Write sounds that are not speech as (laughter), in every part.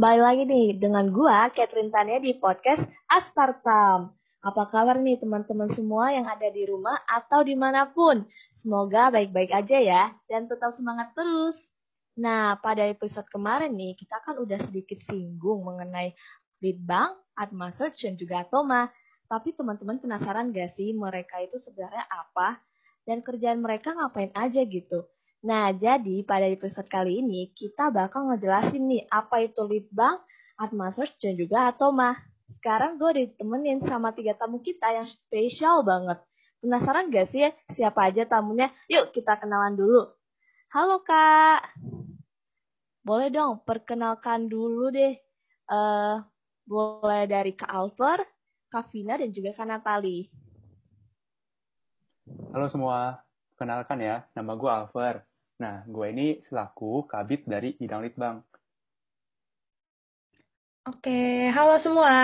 kembali lagi nih dengan gua Catherine Tania di podcast Aspartam. Apa kabar nih teman-teman semua yang ada di rumah atau di mana pun? Semoga baik-baik aja ya dan tetap semangat terus. Nah, pada episode kemarin nih kita kan udah sedikit singgung mengenai lead bank, Atma dan juga Atoma. Tapi teman-teman penasaran gak sih mereka itu sebenarnya apa? Dan kerjaan mereka ngapain aja gitu? Nah, jadi pada episode kali ini kita bakal ngejelasin nih apa itu lead bank, Atma Search, dan juga Atoma. Sekarang gue ditemenin sama tiga tamu kita yang spesial banget. Penasaran gak sih ya siapa aja tamunya? Yuk kita kenalan dulu. Halo kak. Boleh dong perkenalkan dulu deh. Uh, boleh dari Kak Alper, Kak Vina, dan juga Kak Natali. Halo semua, kenalkan ya, nama gue Alper. Nah, gue ini selaku kabit dari bidang litbang. Oke, halo semua.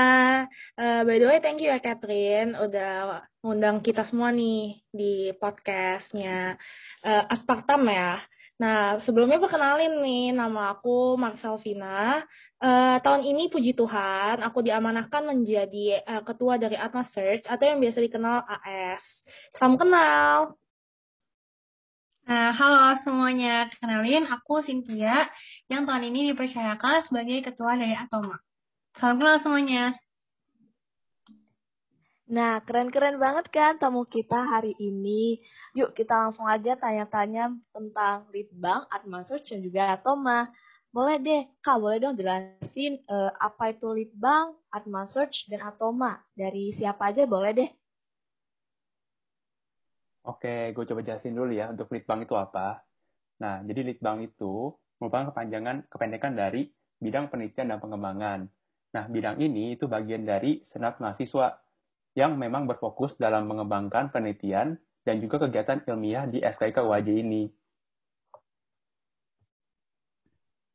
Uh, by the way, thank you ya Catherine udah ngundang kita semua nih di podcastnya uh, Aspartam ya. Nah, sebelumnya perkenalin nih, nama aku Marcel Vina. Uh, tahun ini, puji Tuhan, aku diamanahkan menjadi uh, ketua dari Atma Search atau yang biasa dikenal AS. Salam kenal. Nah, halo semuanya. Kenalin, aku Cynthia yang tahun ini dipercayakan sebagai ketua dari Atoma. Salam kenal semuanya. Nah, keren-keren banget kan tamu kita hari ini. Yuk kita langsung aja tanya-tanya tentang Litbang, Atmasus, dan juga Atoma. Boleh deh, Kak, boleh dong jelasin uh, apa itu Litbang, Atmasearch, dan Atoma. Dari siapa aja boleh deh. Oke, gue coba jelasin dulu ya untuk litbang itu apa. Nah, jadi litbang itu merupakan kepanjangan kependekan dari bidang penelitian dan pengembangan. Nah, bidang ini itu bagian dari senat mahasiswa yang memang berfokus dalam mengembangkan penelitian dan juga kegiatan ilmiah di SKK UAJ ini.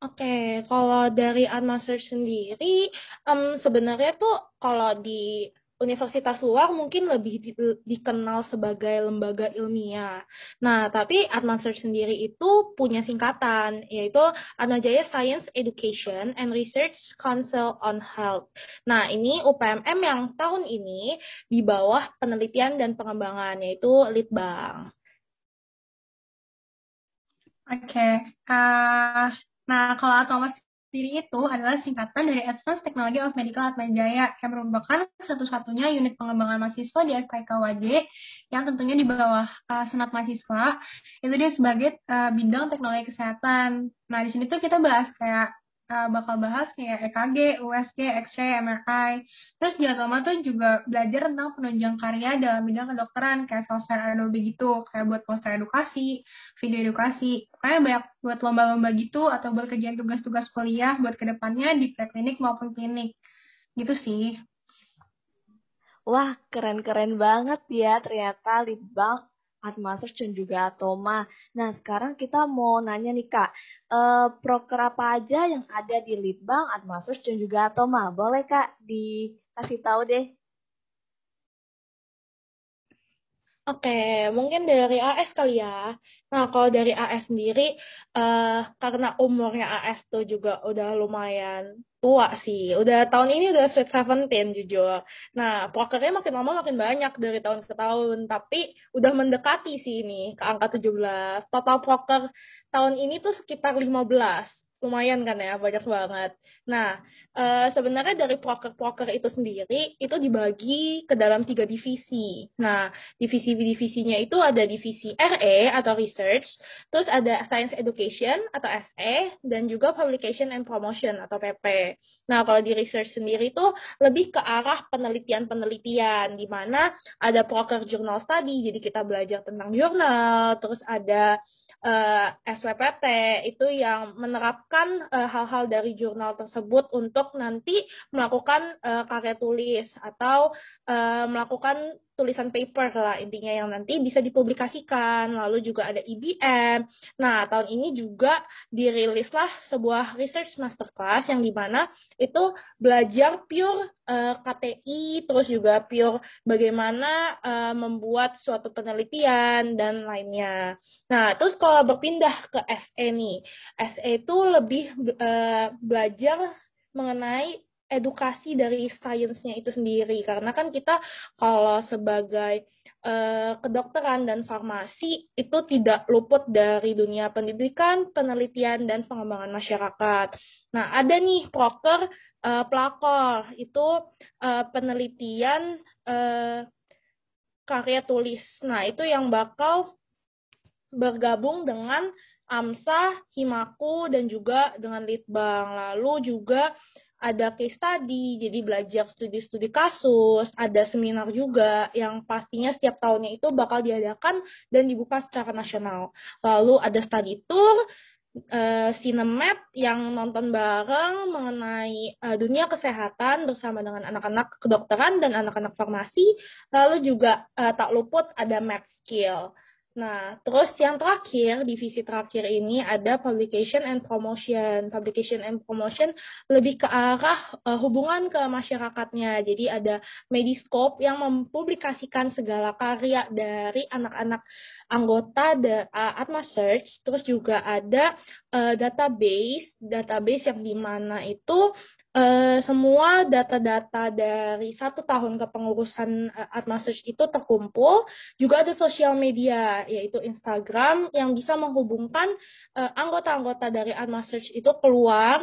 Oke, kalau dari Unmaster sendiri, um, sebenarnya tuh kalau di universitas luar mungkin lebih di, dikenal sebagai lembaga ilmiah. Nah, tapi Atmaster sendiri itu punya singkatan, yaitu Atmajaya Science Education and Research Council on Health. Nah, ini UPMM yang tahun ini di bawah penelitian dan pengembangan, yaitu Litbang. Oke, okay. uh, nah kalau Atmas sendiri itu adalah singkatan dari Advanced Technology of Medical Atmajaya yang merupakan satu-satunya unit pengembangan mahasiswa di FKIKWJ yang tentunya di bawah uh, senat mahasiswa itu dia sebagai uh, bidang teknologi kesehatan. Nah di sini tuh kita bahas kayak uh, bakal bahas kayak EKG, USG, X-ray, MRI. Terus di Atoma tuh juga belajar tentang penunjang karya dalam bidang kedokteran kayak software Adobe gitu, kayak buat poster edukasi, video edukasi. Kayak banyak buat lomba-lomba gitu atau buat kerjaan tugas-tugas kuliah buat ke depannya di preklinik maupun klinik. Gitu sih. Wah, keren-keren banget ya ternyata Litbang Atmasus dan juga Atoma. Nah, sekarang kita mau nanya nih Kak, eh, proker apa aja yang ada di Litbang, Atmasus, dan juga Atoma? Boleh Kak dikasih tahu deh? Oke, mungkin dari AS kali ya. Nah, kalau dari AS sendiri, uh, karena umurnya AS tuh juga udah lumayan tua sih. Udah tahun ini udah sweet seventeen jujur. Nah, prokernya makin lama makin banyak dari tahun ke tahun. Tapi udah mendekati sih ini ke angka 17. Total proker tahun ini tuh sekitar 15 lumayan kan ya banyak banget. Nah e, sebenarnya dari proker-proker itu sendiri itu dibagi ke dalam tiga divisi. Nah divisi-divisinya itu ada divisi RE atau Research, terus ada Science Education atau SE, dan juga Publication and Promotion atau PP. Nah kalau di Research sendiri itu lebih ke arah penelitian-penelitian di mana ada proker Journal Study, jadi kita belajar tentang jurnal, terus ada uh, eh, SWPT itu yang menerapkan eh, hal-hal uh, dari jurnal tersebut untuk nanti melakukan uh, karya tulis atau uh, melakukan tulisan paper lah intinya yang nanti bisa dipublikasikan. Lalu juga ada IBM. Nah, tahun ini juga dirilislah sebuah research masterclass yang di mana itu belajar pure uh, eh, KTI, terus juga pure bagaimana uh, membuat suatu penelitian dan lainnya. Nah, terus kalau berpindah ke SE nih, SE itu lebih uh, belajar mengenai edukasi dari sainsnya itu sendiri karena kan kita kalau sebagai uh, kedokteran dan farmasi itu tidak luput dari dunia pendidikan, penelitian dan pengembangan masyarakat. Nah, ada nih proker uh, pelakor itu uh, penelitian karya tulis. Nah, itu yang bakal bergabung dengan AMSA, Himaku, dan juga dengan Litbang. Lalu juga ada case study, jadi belajar studi-studi kasus, ada seminar juga yang pastinya setiap tahunnya itu bakal diadakan dan dibuka secara nasional. Lalu ada study tour, uh, yang nonton bareng mengenai uh, dunia kesehatan bersama dengan anak-anak kedokteran dan anak-anak farmasi. Lalu juga uh, tak luput ada math skill. Nah, terus yang terakhir, divisi terakhir ini ada publication and promotion. Publication and promotion lebih ke arah uh, hubungan ke masyarakatnya. Jadi ada Mediscope yang mempublikasikan segala karya dari anak-anak anggota the, uh, Atma Search. Terus juga ada uh, database, database yang di mana itu Uh, semua data-data dari satu tahun kepengurusan uh, Atma Search itu terkumpul. Juga ada sosial media, yaitu Instagram, yang bisa menghubungkan anggota-anggota uh, dari Atma Search itu keluar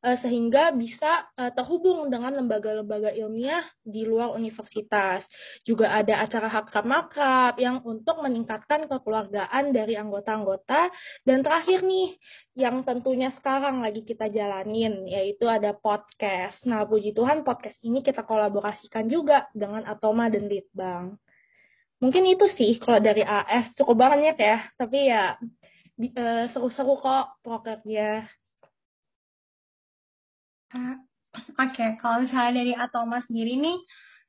sehingga bisa uh, terhubung dengan lembaga-lembaga ilmiah di luar universitas. Juga ada acara hakrab makrab yang untuk meningkatkan kekeluargaan dari anggota-anggota. Dan terakhir nih, yang tentunya sekarang lagi kita jalanin, yaitu ada podcast. Nah, puji Tuhan podcast ini kita kolaborasikan juga dengan Atoma dan Litbang. Mungkin itu sih kalau dari AS cukup banyak ya, tapi ya eh, seru-seru kok prokernya. Oke, okay. kalau misalnya dari Atoma sendiri nih,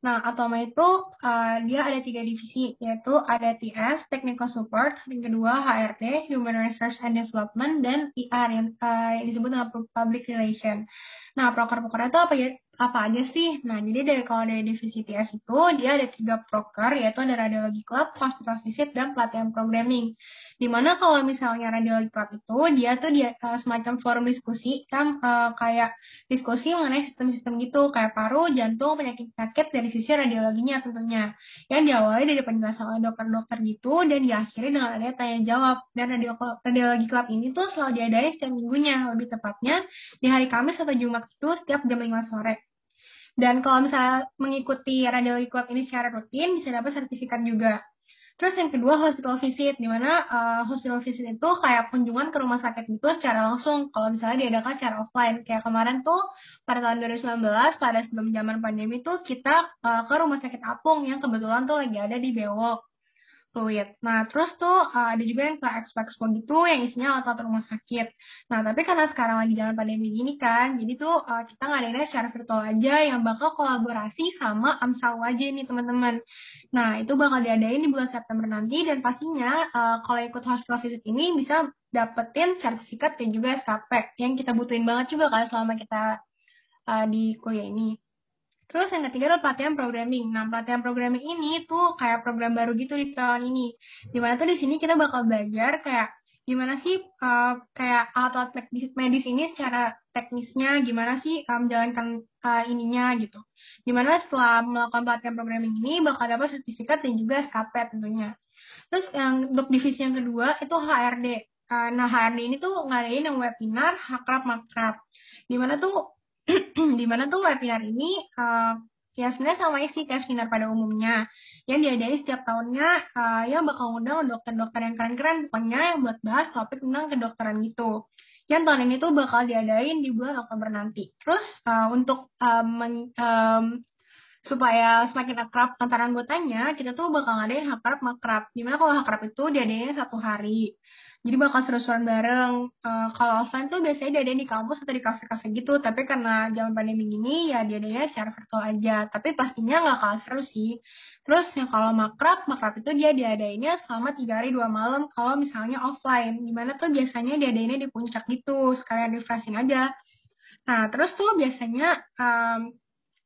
nah Atoma itu uh, dia ada tiga divisi, yaitu ada TS, Technical Support, yang kedua HRD, Human Resource and Development, dan IR yang, uh, yang disebut dengan Public Relation. Nah, proker-prokernya itu apa ya? Apa aja sih? Nah, jadi dari kalau dari divisi TS itu, dia ada tiga proker, yaitu ada Radiologi Club, Hospital Visit, dan Pelatihan Programming. Di mana kalau misalnya radiologi club itu dia tuh dia uh, semacam forum diskusi kan uh, kayak diskusi mengenai sistem-sistem gitu kayak paru, jantung, penyakit-penyakit dari sisi radiologinya tentunya. Yang diawali dari penjelasan oleh dokter-dokter gitu dan diakhiri dengan ada tanya jawab. Dan radio, radiologi club ini tuh selalu diadain setiap minggunya, lebih tepatnya di hari Kamis atau Jumat itu setiap jam 5 sore. Dan kalau misalnya mengikuti radiologi club ini secara rutin, bisa dapat sertifikat juga. Terus yang kedua hospital visit, di mana uh, hospital visit itu kayak kunjungan ke rumah sakit itu secara langsung. Kalau misalnya diadakan secara offline, kayak kemarin tuh pada tahun 2019, pada sebelum zaman pandemi tuh kita uh, ke rumah sakit Apung yang kebetulan tuh lagi ada di Bewok fluid. Nah, terus tuh uh, ada juga yang ke expo gitu yang isinya alat-alat rumah sakit. Nah, tapi karena sekarang lagi jalan pandemi gini kan, jadi tuh uh, kita ngadainnya secara virtual aja yang bakal kolaborasi sama AMSAU aja nih teman-teman. Nah, itu bakal diadain di bulan September nanti dan pastinya uh, kalau ikut hospital visit ini bisa dapetin sertifikat dan juga SKP yang kita butuhin banget juga kan selama kita di kuliah ini. Terus yang ketiga adalah pelatihan programming. Nah, pelatihan programming ini tuh kayak program baru gitu di tahun ini. Di mana tuh di sini kita bakal belajar kayak gimana sih uh, kayak alat-alat medis, ini secara teknisnya, gimana sih um, menjalankan uh, ininya gitu. Di mana setelah melakukan pelatihan programming ini bakal dapat sertifikat dan juga SKP tentunya. Terus yang untuk divisi yang kedua itu HRD. Nah, HRD ini tuh ngadain yang webinar Hakrab Makrab. Di mana tuh (clears throat) di mana tuh webinar ini uh, ya sebenarnya sama sih kayak seminar pada umumnya. Yang diadain setiap tahunnya uh, yang bakal undang dokter-dokter yang keren-keren pokoknya yang buat bahas topik tentang kedokteran gitu. Yang tahun ini tuh bakal diadain di bulan Oktober nanti. Terus uh, untuk um, um, supaya semakin akrab antara anggotanya kita tuh bakal ngadain hakrab makrab di mana kalau hakrab itu diadain satu hari Jadi bakal seru-seruan bareng. Uh, kalau offline tuh biasanya dia ada di kampus atau di kafe-kafe gitu. Tapi karena zaman pandemi gini ya dia ada secara virtual aja. Tapi pastinya nggak kalah seru sih. Terus yang kalau makrab, makrab itu dia diadainnya selama tiga hari dua malam kalau misalnya offline. Di mana tuh biasanya diadainnya di puncak gitu, sekalian refreshing aja. Nah, terus tuh biasanya um,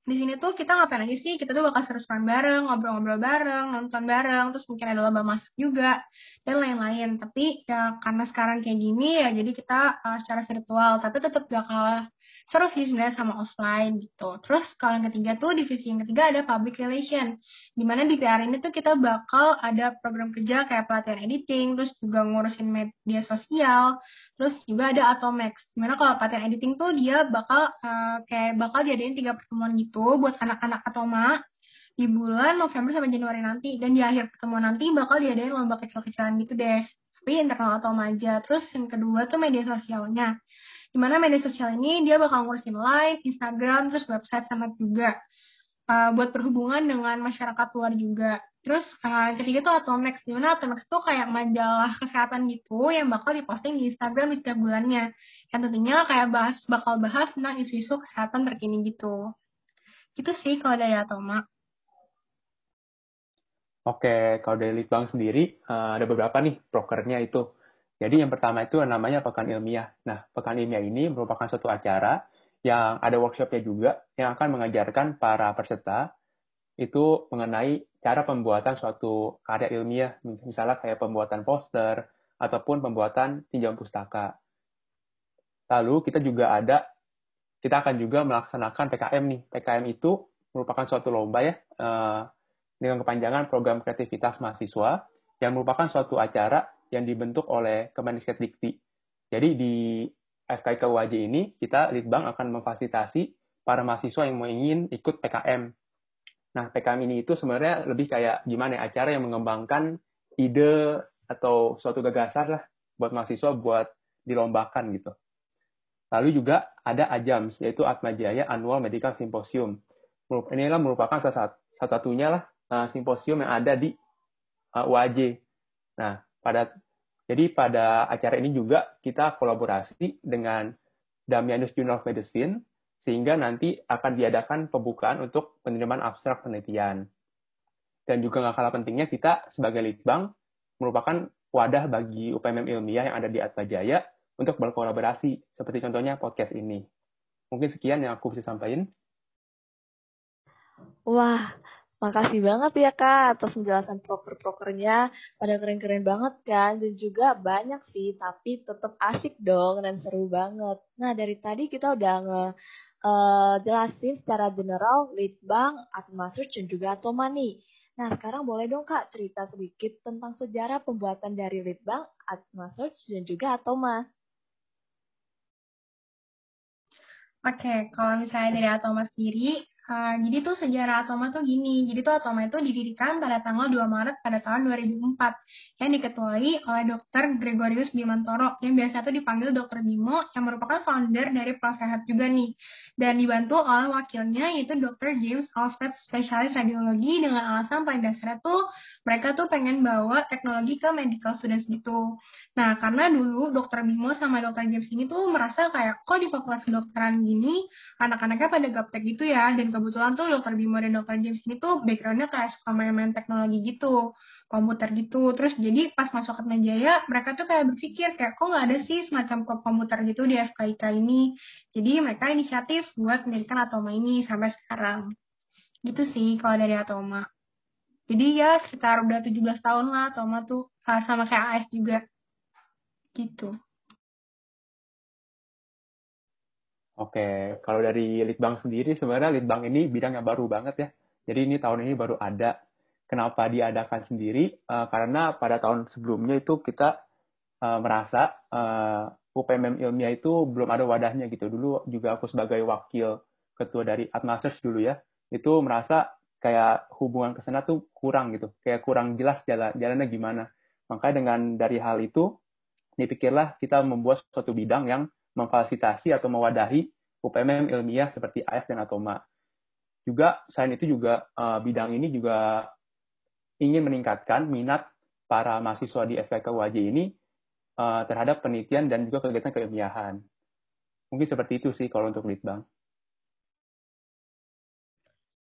di sini tuh kita ngapain aja sih? Kita tuh bakal seru-seruan bareng, ngobrol-ngobrol bareng, nonton bareng, terus mungkin ada lomba masak juga, dan lain-lain. Tapi ya karena sekarang kayak gini ya jadi kita uh, secara virtual, tapi tetap gak kalah seru sih sebenarnya sama offline gitu. Terus kalau yang ketiga tuh divisi yang ketiga ada public relation. Di mana di PR ini tuh kita bakal ada program kerja kayak pelatihan editing, terus juga ngurusin media sosial, terus juga ada Atomex. Di mana kalau pelatihan editing tuh dia bakal uh, kayak bakal diadain tiga pertemuan gitu buat anak-anak Atoma di bulan November sampai Januari nanti dan di akhir pertemuan nanti bakal diadain lomba kecil-kecilan gitu deh tapi internal atau aja terus yang kedua tuh media sosialnya Di mana media sosial ini dia bakal ngurusin live, Instagram, terus website sama juga. Uh, buat berhubungan dengan masyarakat luar juga. Terus uh, yang ketiga tuh Atomex, di mana Atomex tuh kayak majalah kesehatan gitu yang bakal diposting di Instagram di setiap bulannya. Yang tentunya kayak bahas bakal bahas tentang isu-isu kesehatan terkini gitu. Gitu sih kalau dari Atoma. Oke, kalau dari Litbang sendiri, uh, ada beberapa nih prokernya itu. Jadi yang pertama itu namanya Pekan Ilmiah. Nah, Pekan Ilmiah ini merupakan suatu acara yang ada workshopnya juga yang akan mengajarkan para peserta itu mengenai cara pembuatan suatu karya ilmiah, misalnya kayak pembuatan poster ataupun pembuatan tinjauan pustaka. Lalu kita juga ada, kita akan juga melaksanakan PKM nih. PKM itu merupakan suatu lomba ya, eh, dengan kepanjangan program kreativitas mahasiswa, yang merupakan suatu acara yang dibentuk oleh Dikti. Jadi di FKIK UAJ ini, kita Litbang akan memfasilitasi para mahasiswa yang mau ingin ikut PKM. Nah, PKM ini itu sebenarnya lebih kayak gimana ya, acara yang mengembangkan ide atau suatu gagasan lah buat mahasiswa buat dilombakan gitu. Lalu juga ada AJAMS, yaitu Atmajaya Annual Medical Symposium. Inilah merupakan salah satunya lah uh, simposium yang ada di uh, UAJ. Nah, pada jadi pada acara ini juga kita kolaborasi dengan Damianus Journal of Medicine, sehingga nanti akan diadakan pembukaan untuk penerimaan abstrak penelitian. Dan juga nggak kalah pentingnya, kita sebagai Litbang merupakan wadah bagi UPMM ilmiah yang ada di Atmajaya untuk berkolaborasi, seperti contohnya podcast ini. Mungkin sekian yang aku bisa sampaikan. Wah, Makasih banget ya Kak atas penjelasan proker-prokernya. Pada keren-keren banget kan. Dan juga banyak sih, tapi tetap asik dong dan seru banget. Nah dari tadi kita udah nge uh, jelasin secara general Litbang, Atma Search, dan juga Atoma nih. Nah sekarang boleh dong Kak cerita sedikit tentang sejarah pembuatan dari Litbang, Atma Search, dan juga Atoma. Oke, kalau misalnya dari Atoma sendiri, Uh, jadi tuh sejarah Atoma tuh gini. Jadi tuh Atoma itu didirikan pada tanggal 2 Maret pada tahun 2004 yang diketuai oleh Dr. Gregorius Bimantoro yang biasa tuh dipanggil Dr. Bimo yang merupakan founder dari Prosehat juga nih. Dan dibantu oleh wakilnya yaitu Dr. James Alfred spesialis radiologi dengan alasan paling dasarnya tuh mereka tuh pengen bawa teknologi ke medical students gitu. Nah, karena dulu dokter Bimo sama dokter James ini tuh merasa kayak kok di fakultas kedokteran gini anak-anaknya pada gaptek gitu ya. Dan kebetulan tuh dokter Bimo dan dokter James ini tuh backgroundnya kayak suka main-main teknologi gitu, komputer gitu. Terus jadi pas masuk ke Jaya, mereka tuh kayak berpikir kayak kok nggak ada sih semacam komputer gitu di FKIK ini. Jadi mereka inisiatif buat mendirikan Atoma ini sampai sekarang. Gitu sih kalau dari Atoma. Jadi ya sekitar udah 17 tahun lah Atoma tuh sama kayak AS juga gitu. Oke, kalau dari Litbang sendiri sebenarnya Litbang ini bidang yang baru banget ya. Jadi ini tahun ini baru ada. Kenapa diadakan sendiri? Uh, karena pada tahun sebelumnya itu kita uh, merasa uh, eh, UPMM ilmiah itu belum ada wadahnya gitu. Dulu juga aku sebagai wakil ketua dari Atmasers dulu ya, itu merasa kayak hubungan ke sana tuh kurang gitu, kayak kurang jelas jalan jalannya gimana. Makanya dengan dari hal itu dipikirlah kita membuat suatu bidang yang memfasilitasi atau mewadahi UPMM ilmiah seperti AS dan Atoma. Juga selain itu juga uh, bidang ini juga ingin meningkatkan minat para mahasiswa di FKK UAJ ini uh, terhadap penelitian dan juga kegiatan keilmiahan. Mungkin seperti itu sih kalau untuk Litbang.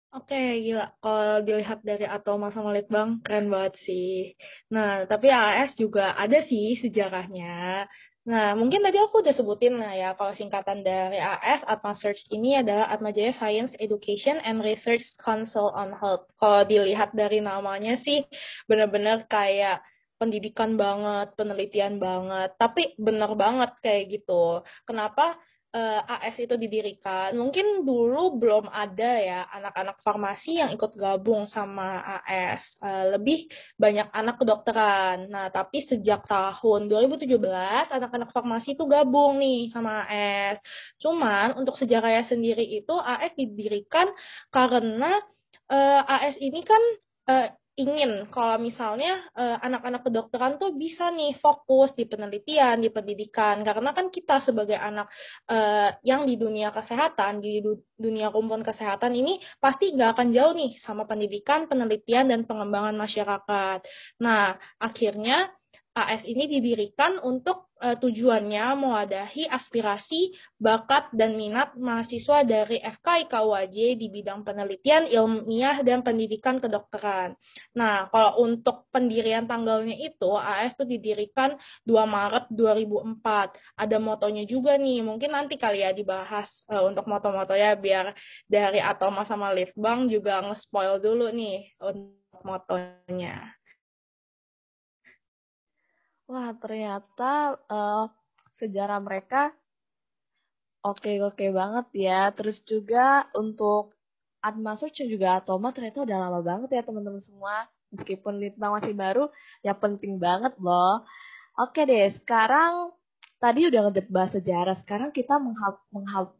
Oke, gila. Kalau dilihat dari Atoma sama Litbang, keren banget sih. Nah, tapi AS juga ada sih sejarahnya. Nah, mungkin tadi aku udah sebutin lah ya, kalau singkatan dari AS, Atma Search ini adalah Atmajaya Science Education and Research Council on Health. Kalau dilihat dari namanya sih, bener-bener kayak pendidikan banget, penelitian banget, tapi bener banget kayak gitu. Kenapa? Uh, eh, AS itu didirikan, mungkin dulu belum ada ya anak-anak farmasi yang ikut gabung sama AS. Uh, eh, lebih banyak anak kedokteran. Nah, tapi sejak tahun 2017 anak-anak farmasi itu gabung nih sama AS. Cuman untuk sejarahnya sendiri itu AS didirikan karena uh, eh, AS ini kan ingin kalau misalnya uh, anak-anak kedokteran tuh bisa nih fokus di penelitian, di pendidikan, karena kan kita sebagai anak uh, yang di dunia kesehatan, di du dunia kumpulan kesehatan ini pasti nggak akan jauh nih sama pendidikan, penelitian, dan pengembangan masyarakat. Nah, akhirnya AS ini didirikan untuk uh, tujuannya mewadahi aspirasi, bakat, dan minat mahasiswa dari FKIKUAJ di bidang penelitian, ilmiah, dan pendidikan kedokteran. Nah, kalau untuk pendirian tanggalnya itu, AS itu didirikan 2 Maret 2004. Ada motonya juga nih, mungkin nanti kali ya dibahas uh, untuk moto-motonya biar dari Atoma sama Litbang juga nge-spoil dulu nih untuk motonya. Wah, ternyata uh, sejarah mereka oke-oke banget ya. Terus juga untuk Atma Search juga Atoma ternyata udah lama banget ya teman-teman semua. Meskipun Litbang masih baru, ya penting banget loh. Oke deh, sekarang tadi udah bahas sejarah. Sekarang kita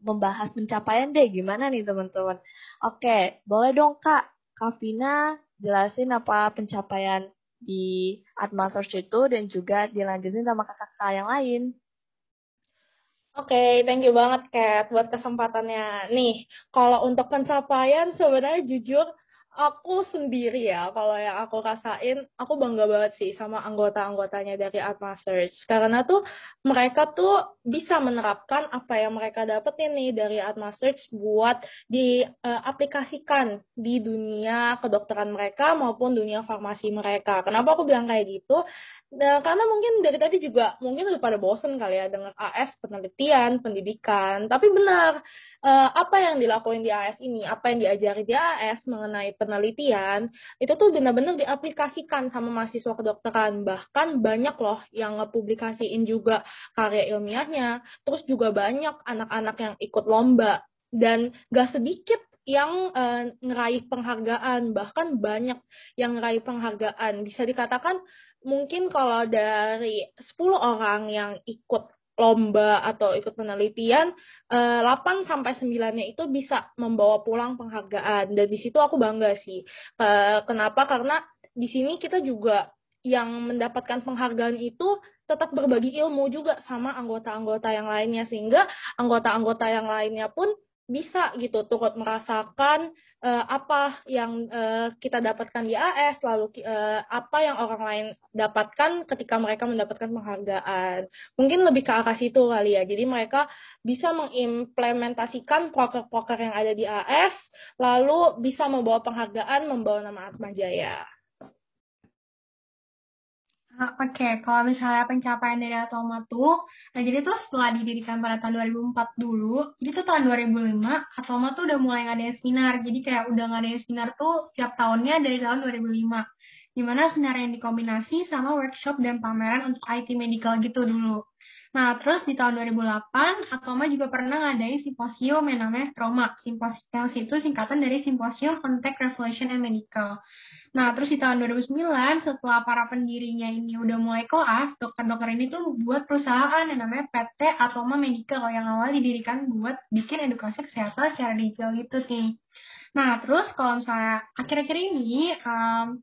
membahas pencapaian deh. Gimana nih teman-teman? Oke, boleh dong Kak, Kak Vina jelasin apa pencapaian di Atma Search itu dan juga dilanjutin sama kakak-kakak yang lain. Oke, okay, thank you banget Kat buat kesempatannya. Nih, kalau untuk pencapaian sebenarnya jujur aku sendiri ya, kalau yang aku rasain, aku bangga banget sih sama anggota-anggotanya dari Atma Search. Karena tuh mereka tuh bisa menerapkan apa yang mereka dapetin nih dari Atma Search buat diaplikasikan uh, di dunia kedokteran mereka maupun dunia farmasi mereka. Kenapa aku bilang kayak gitu? Nah, karena mungkin dari tadi juga mungkin udah pada bosen kali ya dengan AS penelitian, pendidikan. Tapi benar, uh, apa yang dilakuin di AS ini, apa yang diajari di AS mengenai penelitian, itu tuh benar-benar diaplikasikan sama mahasiswa kedokteran. Bahkan banyak loh yang ngepublikasiin juga karya ilmiahnya. Terus juga banyak anak-anak yang ikut lomba. Dan gak sedikit yang uh, ngeraih penghargaan, bahkan banyak yang ngeraih penghargaan. Bisa dikatakan mungkin kalau dari 10 orang yang ikut lomba atau ikut penelitian, 8 eh, sampai 9-nya itu bisa membawa pulang penghargaan dan di situ aku bangga sih. Kenapa? Karena di sini kita juga yang mendapatkan penghargaan itu tetap berbagi ilmu juga sama anggota-anggota yang lainnya sehingga anggota-anggota yang lainnya pun bisa gitu turut merasakan uh, apa yang uh, kita dapatkan di AS lalu uh, apa yang orang lain dapatkan ketika mereka mendapatkan penghargaan. Mungkin lebih ke arah situ kali ya. Jadi mereka bisa mengimplementasikan proker-proker yang ada di AS lalu bisa membawa penghargaan membawa nama Atma Jaya Ah, oke, okay. kalau misalnya pencapaian dari Atoma tuh, nah jadi tuh setelah didirikan pada tahun 2004 dulu, jadi tuh tahun 2005, Atoma tuh udah mulai ngadain seminar, jadi kayak udah ngadain seminar tuh setiap tahunnya dari tahun 2005. Di mana seminar yang dikombinasi sama workshop dan pameran untuk IT medical gitu dulu. Nah, terus di tahun 2008, Atoma juga pernah ngadain simposium yang namanya Stroma. Simposium itu singkatan dari Simposium Contact Revolution and Medical. Nah, terus di tahun 2009, setelah para pendirinya ini udah mulai koas, dokter-dokter ini tuh buat perusahaan yang namanya PT Atoma Medical yang awal didirikan buat bikin edukasi kesehatan secara digital gitu sih. Nah, terus kalau misalnya akhir-akhir ini, um,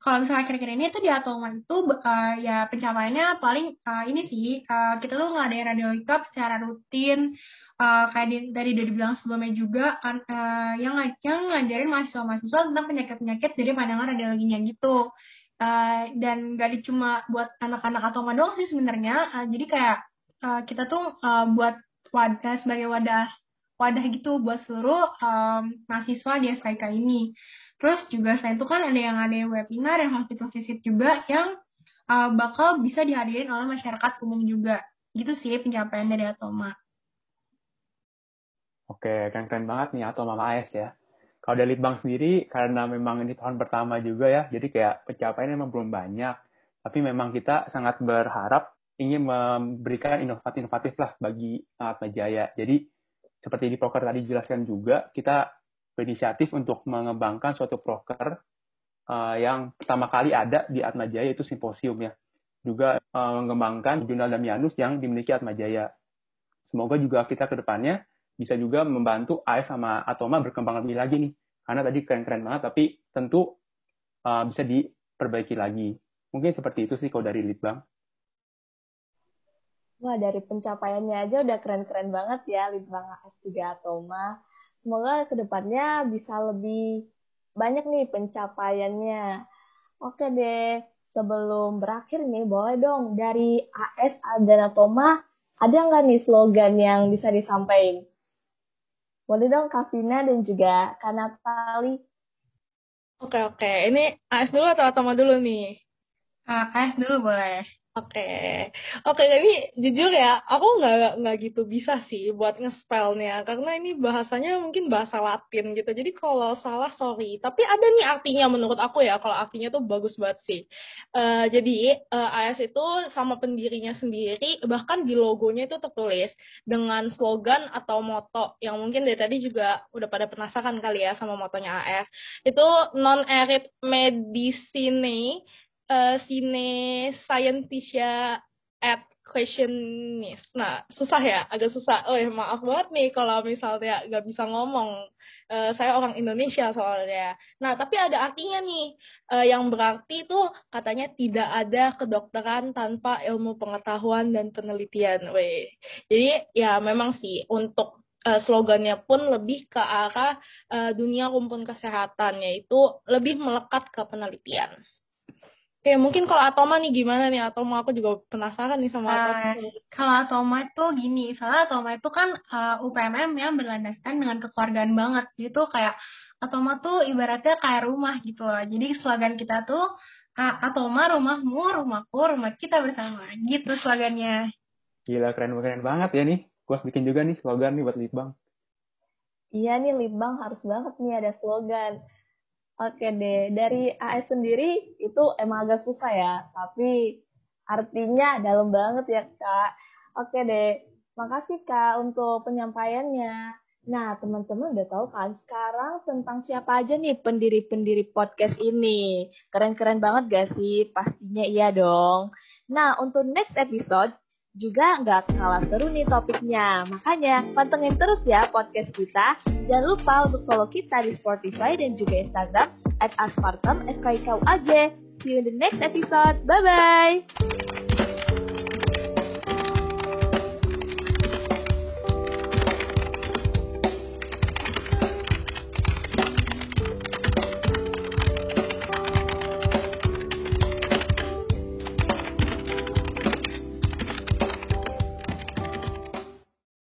kalau misalnya akhir-akhir ini itu di Atoma itu uh, ya pencapaiannya paling uh, ini sih, uh, kita tuh ngadain radio lengkap secara rutin, uh, kayak di, dari dari bilang sebelumnya juga uh, yang yang ngajarin mahasiswa-mahasiswa tentang penyakit-penyakit dari pandangan radiologinya gitu. Uh, dan gak cuma buat anak-anak atau doang sih sebenarnya. Uh, jadi kayak uh, kita tuh uh, buat wadah sebagai wadah wadah gitu buat seluruh um, mahasiswa di FKK ini. Terus juga selain itu kan ada yang ada webinar dan hospital visit juga yang uh, bakal bisa dihadirin oleh masyarakat umum juga. Gitu sih pencapaian dari Atoma. Oke, keren-keren banget nih Atoma AS ya. Kalau dari Litbang sendiri, karena memang ini tahun pertama juga ya, jadi kayak pencapaiannya memang belum banyak. Tapi memang kita sangat berharap ingin memberikan inovatif-inovatif lah bagi Atma Jaya. Jadi seperti di proker tadi jelaskan juga, kita berinisiatif untuk mengembangkan suatu proker uh, yang pertama kali ada di Atma Jaya itu simposium ya. Juga uh, mengembangkan jurnal Damianus yang dimiliki Atma Jaya. Semoga juga kita ke depannya bisa juga membantu AS sama Atoma berkembang lebih lagi nih. Karena tadi keren-keren banget, tapi tentu uh, bisa diperbaiki lagi. Mungkin seperti itu sih kalau dari Litbang. Wah, dari pencapaiannya aja udah keren-keren banget ya Litbang AS juga Atoma. Semoga ke depannya bisa lebih banyak nih pencapaiannya. Oke deh, sebelum berakhir nih, boleh dong dari AS dan Atoma, ada nggak nih slogan yang bisa disampaikan? Boleh dong Kak Vina dan juga Kak Natali. Oke, oke. Ini AS dulu atau Atoma dulu nih? Uh, AS dulu boleh. Oke, oke. Jadi jujur ya, aku nggak nggak gitu bisa sih buat ngespelnya karena ini bahasanya mungkin bahasa Latin gitu. Jadi kalau salah sorry. Tapi ada nih artinya menurut aku ya. Kalau artinya tuh bagus banget sih. Uh, jadi uh, eh, AS itu sama pendirinya sendiri, bahkan di logonya itu tertulis dengan slogan atau moto yang mungkin dari tadi juga udah pada penasaran kali ya sama motonya AS. Itu non erit medicine uh, Sine Scientisya at questionist. Nah, susah ya, agak susah. Oh ya, maaf banget nih kalau misalnya nggak bisa ngomong. Uh, saya orang Indonesia soalnya. Nah, tapi ada artinya nih, uh, yang berarti itu katanya tidak ada kedokteran tanpa ilmu pengetahuan dan penelitian. Weh. Jadi ya memang sih untuk uh, slogannya pun lebih ke arah uh, dunia rumpun kesehatan, yaitu lebih melekat ke penelitian. Oke, mungkin kalau Atoma nih gimana nih? Atoma aku juga penasaran nih sama Atoma. Uh, kalau Atoma itu gini, soalnya Atoma itu kan uh, eh, UPMM yang berlandaskan dengan kekeluargaan banget. Jadi tuh kayak Atoma tuh ibaratnya kayak rumah gitu loh. Jadi slogan kita tuh uh, Atoma rumahmu, rumahku, rumah kita bersama. Gitu slogannya. Gila, keren-keren banget ya nih. Gue bikin juga nih slogan nih buat Litbang. Iya nih, Litbang harus banget nih ada slogan Oke deh, dari AS sendiri itu emang agak susah ya, tapi artinya dalam banget ya Kak. Oke deh, makasih Kak untuk penyampaiannya. Nah, teman-teman udah tahu kan sekarang tentang siapa aja nih pendiri-pendiri podcast ini. Keren-keren banget gak sih? Pastinya iya dong. Nah, untuk next episode, juga nggak kalah seru nih topiknya. Makanya pantengin terus ya podcast kita. Jangan lupa untuk follow kita di Spotify dan juga Instagram at aspartam See you in the next episode. Bye-bye.